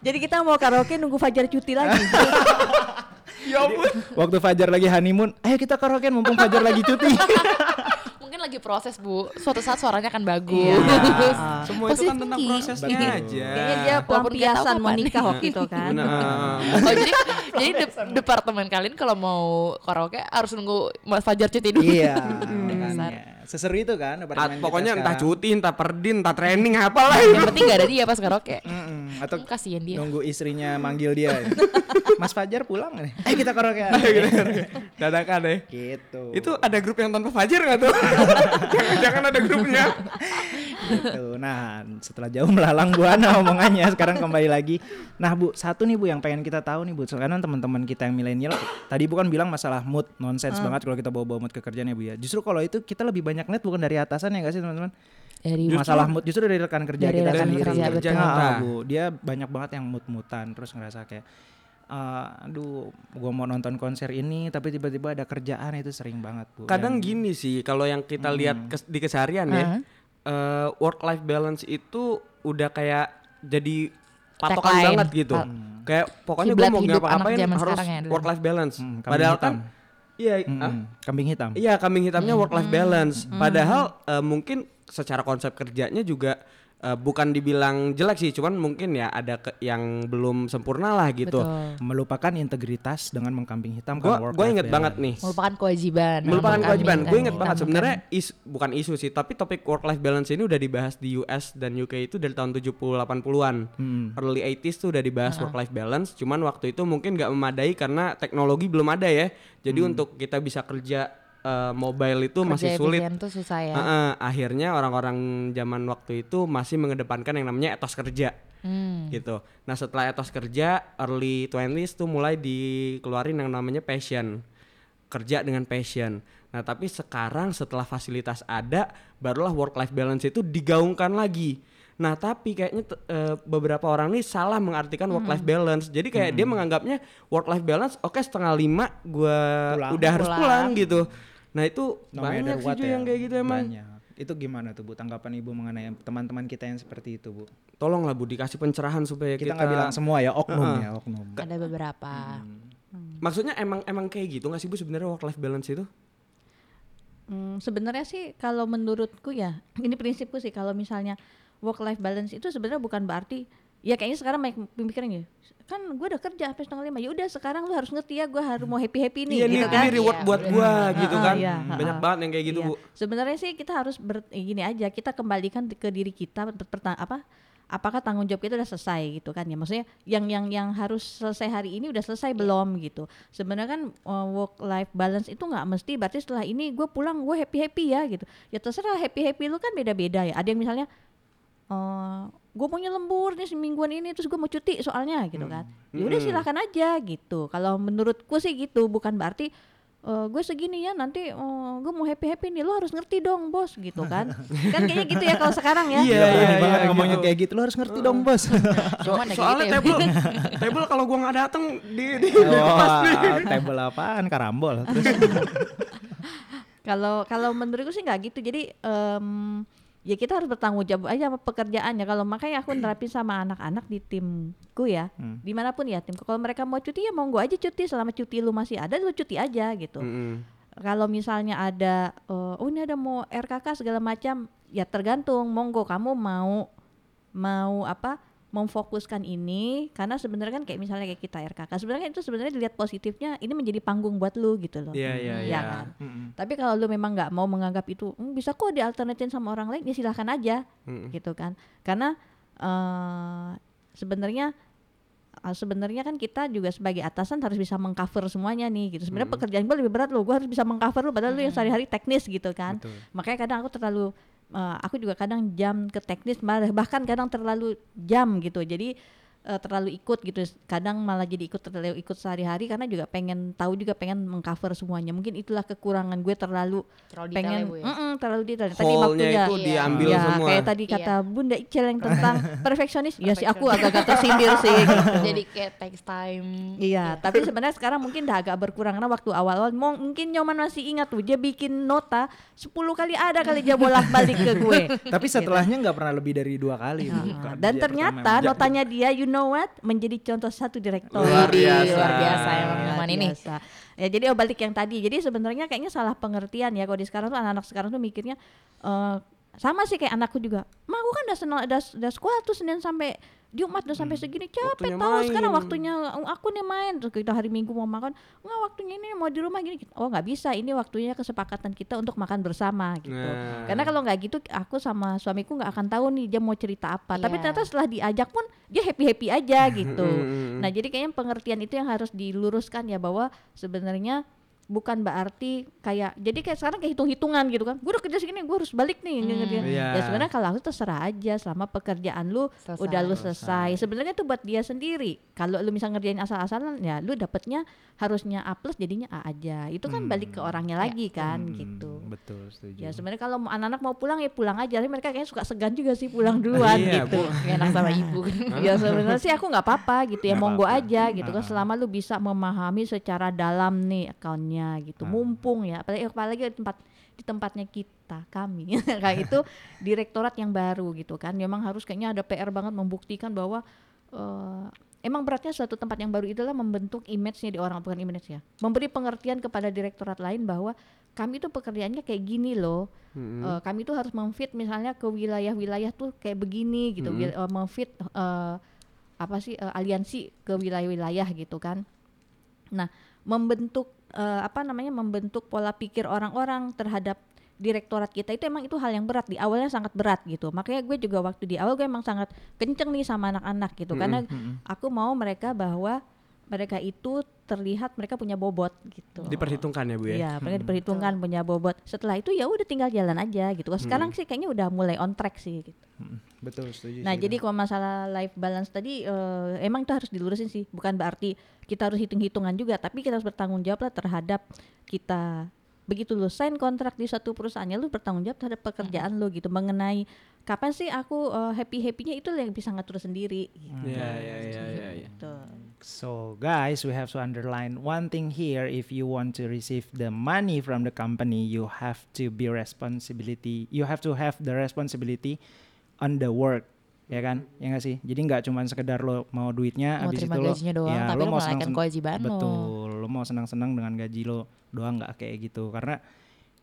Jadi kita mau karaoke nunggu Fajar cuti lagi. Ya ampun. Waktu Fajar lagi honeymoon, ayo kita karaokean mumpung Fajar lagi cuti. Lagi proses bu. Suatu saat suaranya akan bagus. Iya. Semua itu kan tentang Positif prosesnya Betul. aja. Kayaknya dia pelampiasan mau nikah waktu itu kan. Benar. Oh jadi jadi de- departemen kalian kalau mau karaoke harus nunggu Mas Fajar cuti dulu. iya. Dasar. Seseru itu kan pokoknya entah sekarang. cuti, entah perdin, entah training apalah. Yang penting gak ada dia pas karaoke. Mm-mm. Atau Hmm, kasihan dia. nunggu istrinya manggil dia. Mas Fajar pulang nih. Ayo kita karaokean. Dadakan deh. gitu. Itu ada grup yang tanpa Fajar nggak tuh? Jangan-jangan ada grupnya. Gitu. Nah, setelah jauh melalang buana omongannya, sekarang kembali lagi. Nah, Bu, satu nih Bu yang pengen kita tahu nih Bu. Sekarang teman-teman kita yang milenial tadi bukan bilang masalah mood nonsens banget kalau kita bawa-bawa mood ke kerjaan ya Bu ya. Justru kalau itu kita lebih banyak net bukan dari atasan ya gak sih teman-teman? Dari masalah mood justru dari rekan kerja Dari kita rekan sendiri. kerja, betul. Ah, Bu, dia banyak banget yang mood-mutan terus ngerasa kayak "Ah, aduh, gua mau nonton konser ini tapi tiba-tiba ada kerjaan itu sering banget, Bu. Kadang Dan- gini sih, kalau yang kita lihat kes- di keseharian ya, work life balance itu udah kayak jadi patokan Tagline. banget gitu. Pa- Kayak pokoknya gue mau ngapa-ngapain harus ya, work life balance. Hmm, Padahal hitam. kan iya, Mm-mm, ah, kambing hitam. iya kambing hitamnya work life balance. Padahal eh, mungkin secara konsep kerjanya juga eh, bukan dibilang jelek sih, cuman mungkin ya ada ke- yang belum sempurna lah gitu. Betul. melupakan integritas dengan mengkambing hitam Gue gue inget banget nih. Melupakan kewajiban. melupakan kewajiban. kan, Gue inget banget sebenarnya is bukan isu sih, tapi topik work life balance ini udah dibahas di US dan UK itu dari tahun 70 80-an. Hmm. Early 80s tuh udah dibahas work life balance, cuman waktu itu mungkin nggak memadai karena teknologi belum ada ya. Jadi untuk kita bisa kerja eh, mobile itu Kerja masih sulit. tuh susah ya. Heeh, akhirnya orang-orang zaman waktu itu masih mengedepankan yang namanya etos kerja Hmm. gitu. Nah setelah etos kerja early 20s tuh mulai dikeluarin yang namanya passion kerja dengan passion. Nah tapi sekarang setelah fasilitas ada barulah work life balance itu digaungkan lagi. Nah tapi kayaknya eh, beberapa orang nih salah mengartikan work life balance. Jadi kayak dia menganggapnya work life balance oke setengah lima gue Pulang. udah harus Pulang. pulang gitu. Nah itu No banyak sih ya, yang kayak gitu emang. Banyak. Itu gimana tuh Bu tanggapan Ibu mengenai teman-teman kita yang seperti itu Bu? Tolonglah Bu dikasih pencerahan supaya Kita kita, nggak bilang semua ya, oknum Heeh. ya, oknum. Ada beberapa. Maksudnya emang emang kayak gitu nggak sih Bu sebenarnya work life balance itu? Hmm, sebenarnya sih kalau menurutku ya, ini prinsipku sih kalau misalnya work life balance itu sebenarnya bukan berarti ya kayaknya sekarang banyak pemikiran ya kan gue udah kerja sampai setengah lima ya udah sekarang lu harus ngerti ya gue harus mau happy happy nih Iya gitu nih, kan ini reward Iya, buat Ah, gitu kan. iya, Banyak banget yang kayak gitu Iya. Bu. Sebenarnya sih kita harus ber, eh, gini aja, kita kembalikan ke diri kita per- perta- apa apakah tanggung jawab kita udah selesai gitu kan ya. Maksudnya yang yang yang harus selesai hari ini udah selesai belum gitu. Sebenarnya kan work life balance itu nggak mesti berarti setelah ini gue pulang gue happy happy ya gitu. Ya terserah happy happy lu kan beda beda ya. Ada yang misalnya eh gue maunya lembur nih semingguan ini terus gue mau cuti soalnya gitu kan ya udah Hmm. silahkan aja gitu kalau menurutku sih gitu bukan berarti eh gue segini ya nanti gue mau happy happy nih lo harus ngerti dong bos gitu kan kan kayaknya gitu ya kalau sekarang ya Iya, Gila, berani iya, banget iya, ngomongnya gitu. kayak gitu. Lu harus ngerti dong, Bos. So- kayak soalnya gitu ya. table, table kalau gua nggak datang di, di oh, table apaan? Karambol. Terus kalau kalau menurutku sih nggak gitu jadi em, ya kita harus bertanggung jawab aja sama pekerjaannya. Kalau makanya aku nerapin sama anak-anak di timku ya. Hmm. di mana pun ya timku. Kalau mereka mau cuti ya monggo aja cuti. Selama cuti lu masih ada lu cuti aja gitu. Mm-mm. kalau misalnya ada eh, oh ini ada mau RKK segala macam ya tergantung. Monggo kamu mau mau apa memfokuskan ini karena sebenarnya kan kayak misalnya kayak kita RKK sebenarnya itu sebenarnya dilihat positifnya ini menjadi panggung buat lu gitu loh Iya iya Iya iya. kan? Mm-mm. tapi kalau lu memang nggak mau menganggap itu "Hmm, bisa kok dialternatin sama orang lain ya silahkan aja Mm-mm. gitu kan karena eh sebenarnya eh, sebenarnya kan kita juga sebagai atasan harus bisa mengcover semuanya nih gitu sebenarnya pekerjaan gue lebih berat loh gue harus bisa mengcover lu padahal lu yang sehari-hari teknis gitu kan Betul. makanya kadang aku terlalu eh, aku juga kadang jam ke teknis bahkan kadang terlalu jam gitu. Jadi eh, terlalu ikut gitu kadang malah jadi ikut terlalu ikut sehari-hari karena juga pengen tahu juga pengen mengcover semuanya mungkin itulah kekurangan gue terlalu Terlalu pengen ya, Bu ya. Mm-mm, terlalu detail tadi waktunya itu Iya. diambil ya, semua. kayak tadi Iya. kata Bunda Icel yang tentang perfeksionis ya sih aku agak-agak tersindir sih gitu. Jadi kayak takes time. Iya, tapi sebenarnya sekarang mungkin udah agak berkurang karena waktu awal-awal mau- mungkin Nyoman masih ingat tuh dia bikin nota 10 kali ada kali dia bolak-balik ke gue. Tapi setelahnya nggak pernah lebih dari dua kali. Kerja Dan ternyata notanya dia you know what menjadi contoh satu direktur. Luar Widih, biasa. Luar biasa Luar Nyoman ini. biasa. Ya jadi oh, balik yang tadi. Jadi sebenarnya kayaknya salah pengertian ya kalau di sekarang tuh anak-anak sekarang tuh mikirnya eh, sama sih kayak anakku juga. Ma aku kan udah senang udah, udah sekolah tuh Senin sampai Jumat udah sampai segini. Capek tahu sekarang waktunya aku nih main. Terus kita hari Minggu mau makan. Nggak waktunya ini mau di rumah gini. Oh nggak bisa. Ini waktunya kesepakatan kita untuk makan bersama gitu. Nah. karena kalau nggak gitu aku sama suamiku nggak akan tahu nih dia mau cerita apa. Tapi Iya. ternyata setelah diajak pun dia happy happy aja gitu. Mm-mm. Nah, jadi kayaknya pengertian itu yang harus diluruskan ya bahwa sebenarnya bukan berarti kayak jadi kayak sekarang kayak hitung-hitungan gitu kan. Gue udah kerja segini, gue harus balik nih. Hmm. gitu. Iya. Ya sebenarnya kalau aku terserah aja selama pekerjaan lu Selesai. udah lu selesai. Sebenarnya itu buat dia sendiri. Kalau lu bisa ngerjain asal-asalan ya lu dapetnya harusnya A plus jadinya A aja. Itu kan balik ke orangnya lagi kan Hmm, gitu. Betul, setuju. Ya sebenarnya kalau mau anak-anak mau pulang ya pulang aja. Tapi mereka kayaknya suka segan juga sih pulang duluan Iya, gitu. Enak sama ibu. ya sebenarnya sih aku nggak apa-apa gitu ya monggo aja gitu kan selama lu bisa memahami secara dalam nih akunnya gitu Ah. mumpung ya apalagi apalagi di tempat di tempatnya kita kami. Kayak itu direktorat yang baru gitu kan. Memang harus kayaknya ada PR banget membuktikan bahwa eh, emang beratnya suatu tempat yang baru itulah membentuk image-nya di orang bukan image ya. Memberi pengertian kepada direktorat lain bahwa kami tuh pekerjaannya kayak gini loh. Mm-mm. Eh, kami tuh harus memfit misalnya ke wilayah-wilayah tuh kayak begini gitu wil- eh, memfit eh, apa sih eh, aliansi ke wilayah-wilayah gitu kan. Nah membentuk eh, apa namanya membentuk pola pikir orang-orang terhadap direktorat kita itu emang itu hal yang berat di awalnya sangat berat gitu makanya gue juga waktu di awal gue emang sangat kenceng nih sama anak-anak gitu karena Mm-mm. aku mau mereka bahwa mereka itu terlihat mereka punya bobot gitu Diperhitungkan ya Bu ya. Iya, mereka diperhitungkan punya bobot. Setelah itu ya udah tinggal jalan aja gitu. Sekarang sih kayaknya udah mulai on track sih gitu. Mm, Betul, setuju. Nah, sih, jadi kalau masalah life balance tadi eh, emang itu harus dilurusin sih. Bukan berarti kita harus hitung-hitungan juga, tapi kita harus bertanggung jawab lah terhadap kita begitu lu sign kontrak di satu perusahaannya lu bertanggung jawab terhadap pekerjaan lu gitu mengenai kapan sih aku happy happynya itu yang bisa ngatur sendiri gitu. Iya iya iya iya. iya. Tuh. So guys, we have to underline one thing here. If you want to receive the money from the company, you have to be responsibility. You have to have the responsibility on the work, ya kan? Ya nggak sih? Jadi nggak cuma sekedar lo mau duitnya, Mau abis terima itu lo, gajinya doang, ya, tapi lo mau melalaikan senang-senang- kewajiban. Betul, lo mau senang-senang dengan gaji lo doang nggak kayak gitu. Karena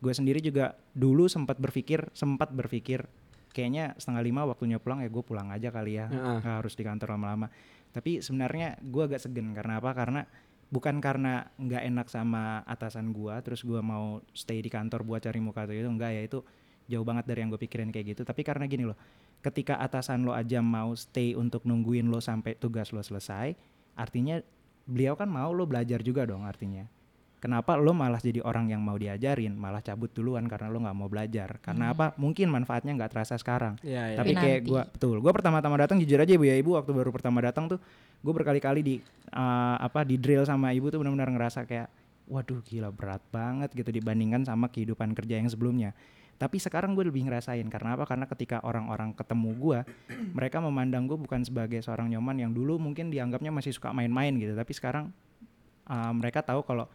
gue sendiri juga dulu sempat berpikir, sempat berpikir kayaknya setengah lima waktunya pulang ya gue pulang aja kali ya, nggak harus di kantor lama-lama. Tapi sebenarnya gue agak segen karena apa? Karena bukan karena nggak enak sama atasan gue, terus gue mau stay di kantor buat cari muka atau itu enggak ya itu jauh banget dari yang gue pikirin kayak gitu. Tapi karena gini loh, ketika atasan lo aja mau stay untuk nungguin lo sampai tugas lo selesai, artinya beliau kan mau lo belajar juga dong artinya. Kenapa lo malah jadi orang yang mau diajarin, malah cabut duluan karena lo nggak mau belajar? Karena apa? Mungkin manfaatnya nggak terasa sekarang. Iya, iya. Tapi kayak gue betul, gue pertama-tama datang jujur aja ibu ya ibu waktu baru pertama datang tuh gue berkali-kali di uh, apa di drill sama ibu tuh benar-benar ngerasa kayak waduh gila berat banget gitu dibandingkan sama kehidupan kerja yang sebelumnya. Tapi sekarang gue lebih ngerasain karena apa? Karena ketika orang-orang ketemu gue, mereka memandang gue bukan sebagai seorang nyoman yang dulu mungkin dianggapnya masih suka main-main gitu. Tapi sekarang uh, mereka tahu kalau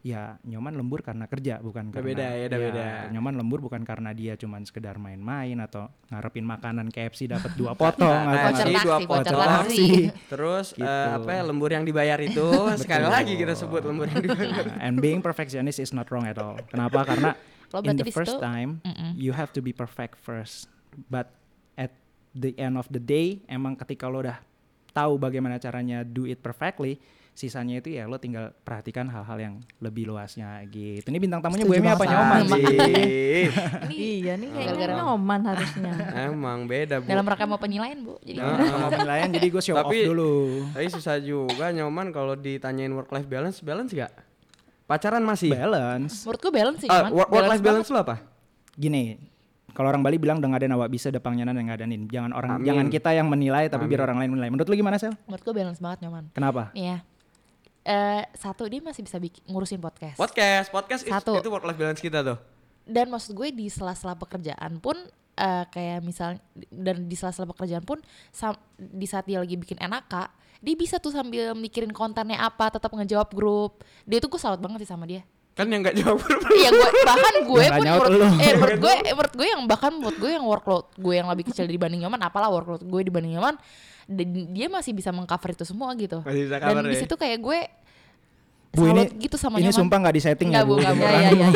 ya nyoman lembur karena kerja bukan Udah karena beda ya, udah ya, beda. nyoman lembur bukan karena dia cuman sekedar main-main atau ngarepin makanan KFC dapat dua potong Nah, atau Voucher dua potong. taksi. Terus Gitu. eh, apa ya, lembur yang dibayar itu sekali lagi kita sebut lembur yang dibayar. Nah, and being perfectionist is not wrong at all. Kenapa? Karena Lo in berarti the di first situ- time Mm-mm. you have to be perfect first. But at the end of the day, emang ketika lo udah tahu bagaimana caranya do it perfectly, sisanya itu ya lo tinggal perhatikan hal-hal yang lebih luasnya gitu. Ini bintang tamunya Bu Emi apa nyoman sih? iya nih kayaknya Gara-gara- nyoman harusnya. Emang beda, Bu. Dalam rangka mau penilaian bu. Jadi Nah. Nah, mau penilaian jadi gue show Tapi- off dulu. Tapi susah juga nyoman kalau ditanyain work life balance, balance gak? Pacaran masih? Balance. menurut gue balance sih. Ah, cuman work, work life banget. balance lo apa? Gini, kalau orang Bali bilang dengan ada nawa bisa depangnya dan ngadanin. Jangan orang Amin. jangan kita yang menilai tapi biar Amin. orang lain menilai. Menurut lu gimana, Sel? Menurut gue balance banget nyoman. Kenapa? Iya. Eh satu dia masih bisa bikin, ngurusin podcast. Podcast, podcast is- Satu. itu work life balance kita tuh. dan maksud gue di sela-sela pekerjaan pun eh, kayak misal dan di sela-sela pekerjaan pun sam- di saat dia lagi bikin NAK dia bisa tuh sambil mikirin kontennya apa tetap ngejawab grup. Dia tuh gue salut banget sih sama dia. Kan yang gak jawab iya gue bahkan gue nggak pun menurut, eh, menurut gue eh, menurut gue yang bahkan menurut gue yang workload gue yang lebih kecil dibanding nyaman apalah workload gue dibanding nyaman dan dia masih bisa mengcover itu semua gitu. Masih bisa dan cover di ya? situ kayak gue Bu ini gitu sama ini nyaman sumpah nggak di setting ya, Nggak, Bu, Bu. nggak, Bu. Iya. iya.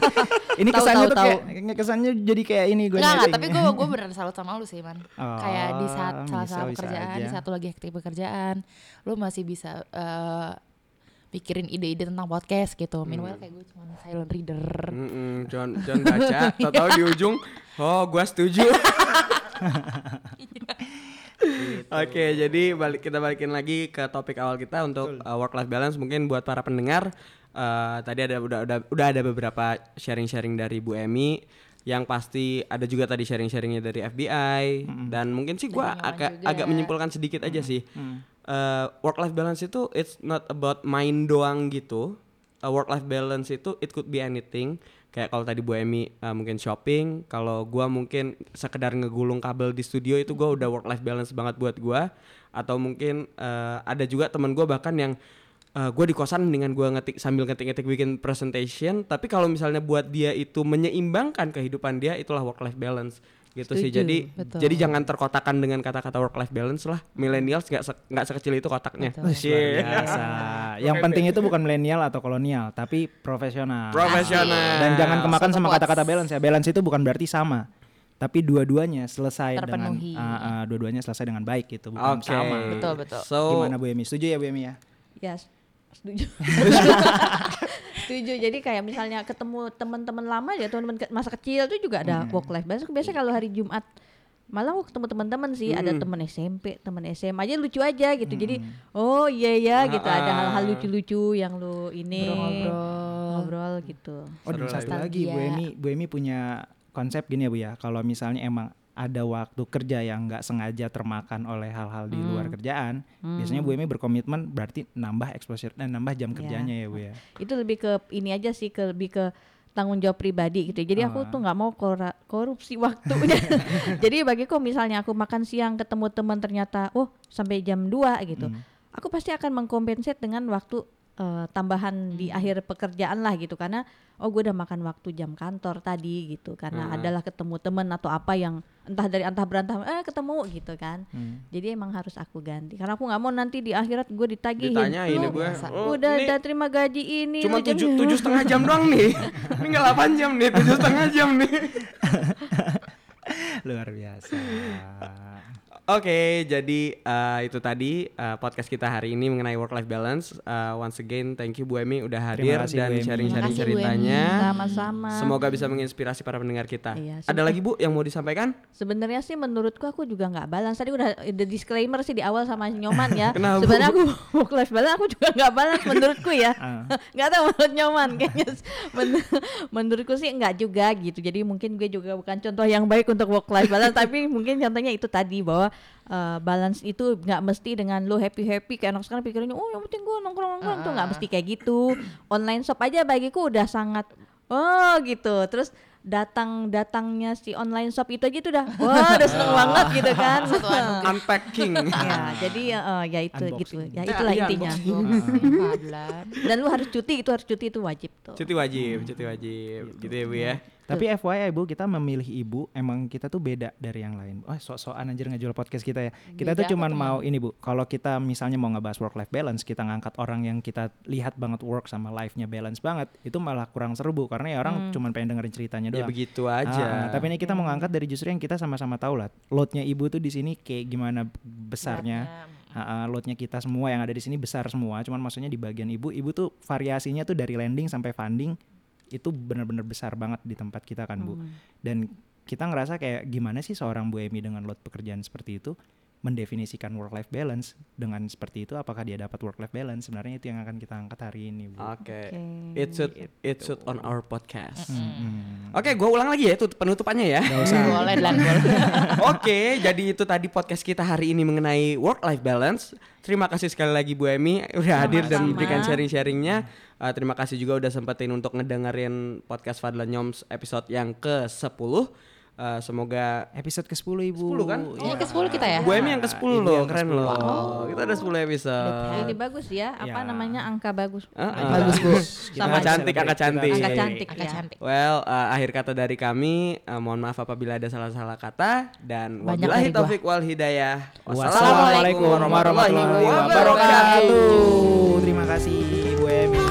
ini kesannya tahu, tuh tahu. kayak kesannya jadi kayak ini gue setting. tapi gue gue beneran salut sama lu sih, Man. Oh, kayak di saat salah satu pekerjaan, di aja. satu lagi aktif pekerjaan, lu masih bisa eh, mikirin ide-ide tentang podcast gitu. Meanwhile kayak gue cuma silent reader. Mm-mm, John John baca, tau-tau di ujung, oh gua setuju. Oke, jadi balik kita balikin lagi ke topik awal kita untuk work life balance. Mungkin buat para pendengar, eh, tadi ada udah udah udah ada beberapa sharing-sharing dari Bu Emi yang pasti ada juga tadi sharing-sharingnya dari FBI dan mungkin sih Nyoman agak agak menyimpulkan sedikit aja sih. work life balance itu it's not about main doang gitu. work life balance itu it could be anything. Kayak kalau tadi Bu Emi uh, mungkin shopping, kalau gua mungkin sekedar ngegulung kabel di studio itu gua udah work life balance banget buat gua. Atau mungkin uh, ada juga teman gua bahkan yang uh, gue di kosan dengan gua ngetik sambil ngetik-ngetik bikin presentation. Tapi kalau misalnya buat dia itu menyeimbangkan kehidupan dia, itulah work life balance gitu sih. Setuju, Jadi betul. jadi jangan terkotakan dengan kata-kata work life balance lah. Millennials nggak se- nggak sekecil itu kotaknya. Betul. Luar Cie. biasa. Yang penting itu bukan milenial atau kolonial, tapi profesional. Profesional. Dan jangan kemakan Satu sama kata-kata balance ya. Balance itu bukan berarti sama. Tapi dua-duanya selesai Terpenuhi. dengan ah, ah, dua-duanya selesai dengan baik gitu, bukan Oke. sama. Betul, betul. So Gimana Bu Emi? Setuju ya Bu Emi ya? Ya, s- setuju. setuju. Jadi kayak misalnya ketemu teman-teman lama ya, teman-teman ke- masa kecil itu juga ada work life balance. Biasanya kalau hari Jumat malah aku ketemu teman-teman sih, ada teman SMP, teman SMA aja lucu aja gitu. Jadi oh iya ya gitu, ada Ah. hal-hal lucu-lucu yang lu ini Ngobrol-ngobrol. ngobrol gitu. Oh, dan Seru satu lagi. Bu. Emi, Bu Emi punya konsep gini ya Bu ya. Kalau misalnya emang ada waktu kerja yang nggak sengaja termakan oleh hal-hal di luar kerjaan, biasanya Bu Emi berkomitmen berarti nambah exposure dan nambah jam kerjanya ya Bu ya. Itu lebih ke ini aja sih, ke lebih ke tanggung jawab pribadi gitu. Jadi aku Ah. tuh nggak mau korupsi waktunya. Jadi bagiku misalnya aku makan siang ketemu teman ternyata oh sampai jam 2 gitu. aku pasti akan mengkompensate dengan waktu eh, tambahan di akhir pekerjaan lah gitu karena oh gue udah makan waktu jam kantor tadi gitu karena Hmm. adalah ketemu temen atau apa yang entah dari antah berantah eh ketemu gitu kan Hmm. jadi emang harus aku ganti karena aku nggak mau nanti di akhirat gue ditagihin Ditanyain "Lu ya gue. oh, udah ini udah terima gaji ini cuma tujuh tujuh setengah jam doang nih. Ini nggak 8 jam nih, tujuh setengah jam nih. Luar biasa. Oke, jadi eh, itu tadi eh, podcast kita hari ini mengenai work life balance. Eh, once again, thank you Bu Emi udah hadir kasih, dan sharing-sharing Terima kasih, Bu Emi. ceritanya. sama-sama Semoga bisa menginspirasi para pendengar kita. Iya, Ada lagi Bu yang mau disampaikan? Sebenarnya sih menurutku aku juga nggak balance. Tadi udah ada disclaimer sih di awal sama Nyoman ya. Sebenarnya aku work life balance aku juga nggak balance menurutku ya. Ah. Nggak tahu menurut Nyoman kayaknya men- menurutku sih nggak juga gitu. Jadi mungkin gue juga bukan contoh yang baik untuk work life balance tapi mungkin contohnya itu tadi bahwa eh, balance itu nggak mesti dengan lo happy happy kayak anak sekarang pikirannya oh yang penting gue nongkrong nongkrong tuh nggak mesti kayak gitu. Online shop aja bagiku udah sangat oh gitu. Terus datang datangnya si online shop itu aja tuh udah wah udah seneng banget gitu kan Unpacking. ya jadi eh, ya itu Unboxing. gitu ya itulah iya, intinya dan lu harus cuti itu harus cuti itu wajib tuh cuti wajib, cuti wajib. Gitu ya Bu ya. Tapi FYI Bu, kita memilih ibu emang kita tuh beda dari yang lain. Oh, sok-sokan anjir ngejual podcast kita ya. Kita Beda tuh cuman mau ini Bu, kalau kita misalnya mau ngebahas work life balance, kita ngangkat orang yang kita lihat banget work sama life-nya balance banget, itu malah kurang seru Bu karena ya orang cuman pengen dengerin ceritanya Ya doang. begitu Ah, aja. ah, tapi ini kita mau ngangkat dari justru yang kita sama-sama tahu lah. Loadnya ibu tuh di sini kayak gimana besarnya. Ah, ah, loadnya kita semua yang ada di sini besar semua. Cuman maksudnya di bagian ibu, ibu tuh variasinya tuh dari landing sampai funding itu benar-benar besar banget di tempat kita kan bu. Dan kita ngerasa kayak gimana sih seorang Bu Emi dengan load pekerjaan seperti itu mendefinisikan work life balance dengan seperti itu apakah dia dapat work life balance sebenarnya itu yang akan kita angkat hari ini bu. Oke. Oke. It should it should on our podcast. Hmm. Oke, gua ulang lagi ya itu penutupannya ya. Gak usah. Boleh dan boleh. Oke, jadi itu tadi podcast kita hari ini mengenai work life balance. Terima kasih sekali lagi Bu Emi udah hadir dan Sama-sama. memberikan sharing-sharingnya. Uh, terima kasih juga udah sempetin untuk ngedengerin podcast Fadlan Nyoms episode yang ke-10. Uh, semoga Episode ke-10 ibu. 10 kan? Ini ke-10 kita ya? Emi yang ke-10 Ibu loh, yang keren ke-10. loh. Kita ada 10 episode. ini bagus ya apa Ya. namanya angka bagus Uh, uh. Bagus, Bu. Angka cantik, angka cantik. angka Iya. cantik Agak ya cantik. Well, uh, akhir kata dari kami, uh, mohon maaf apabila ada salah-salah kata dan Banyak wabillahi taufik wal hidayah. Wassalamualaikum warahmatullahi wabarakatuh. Terima kasih Bu Emi.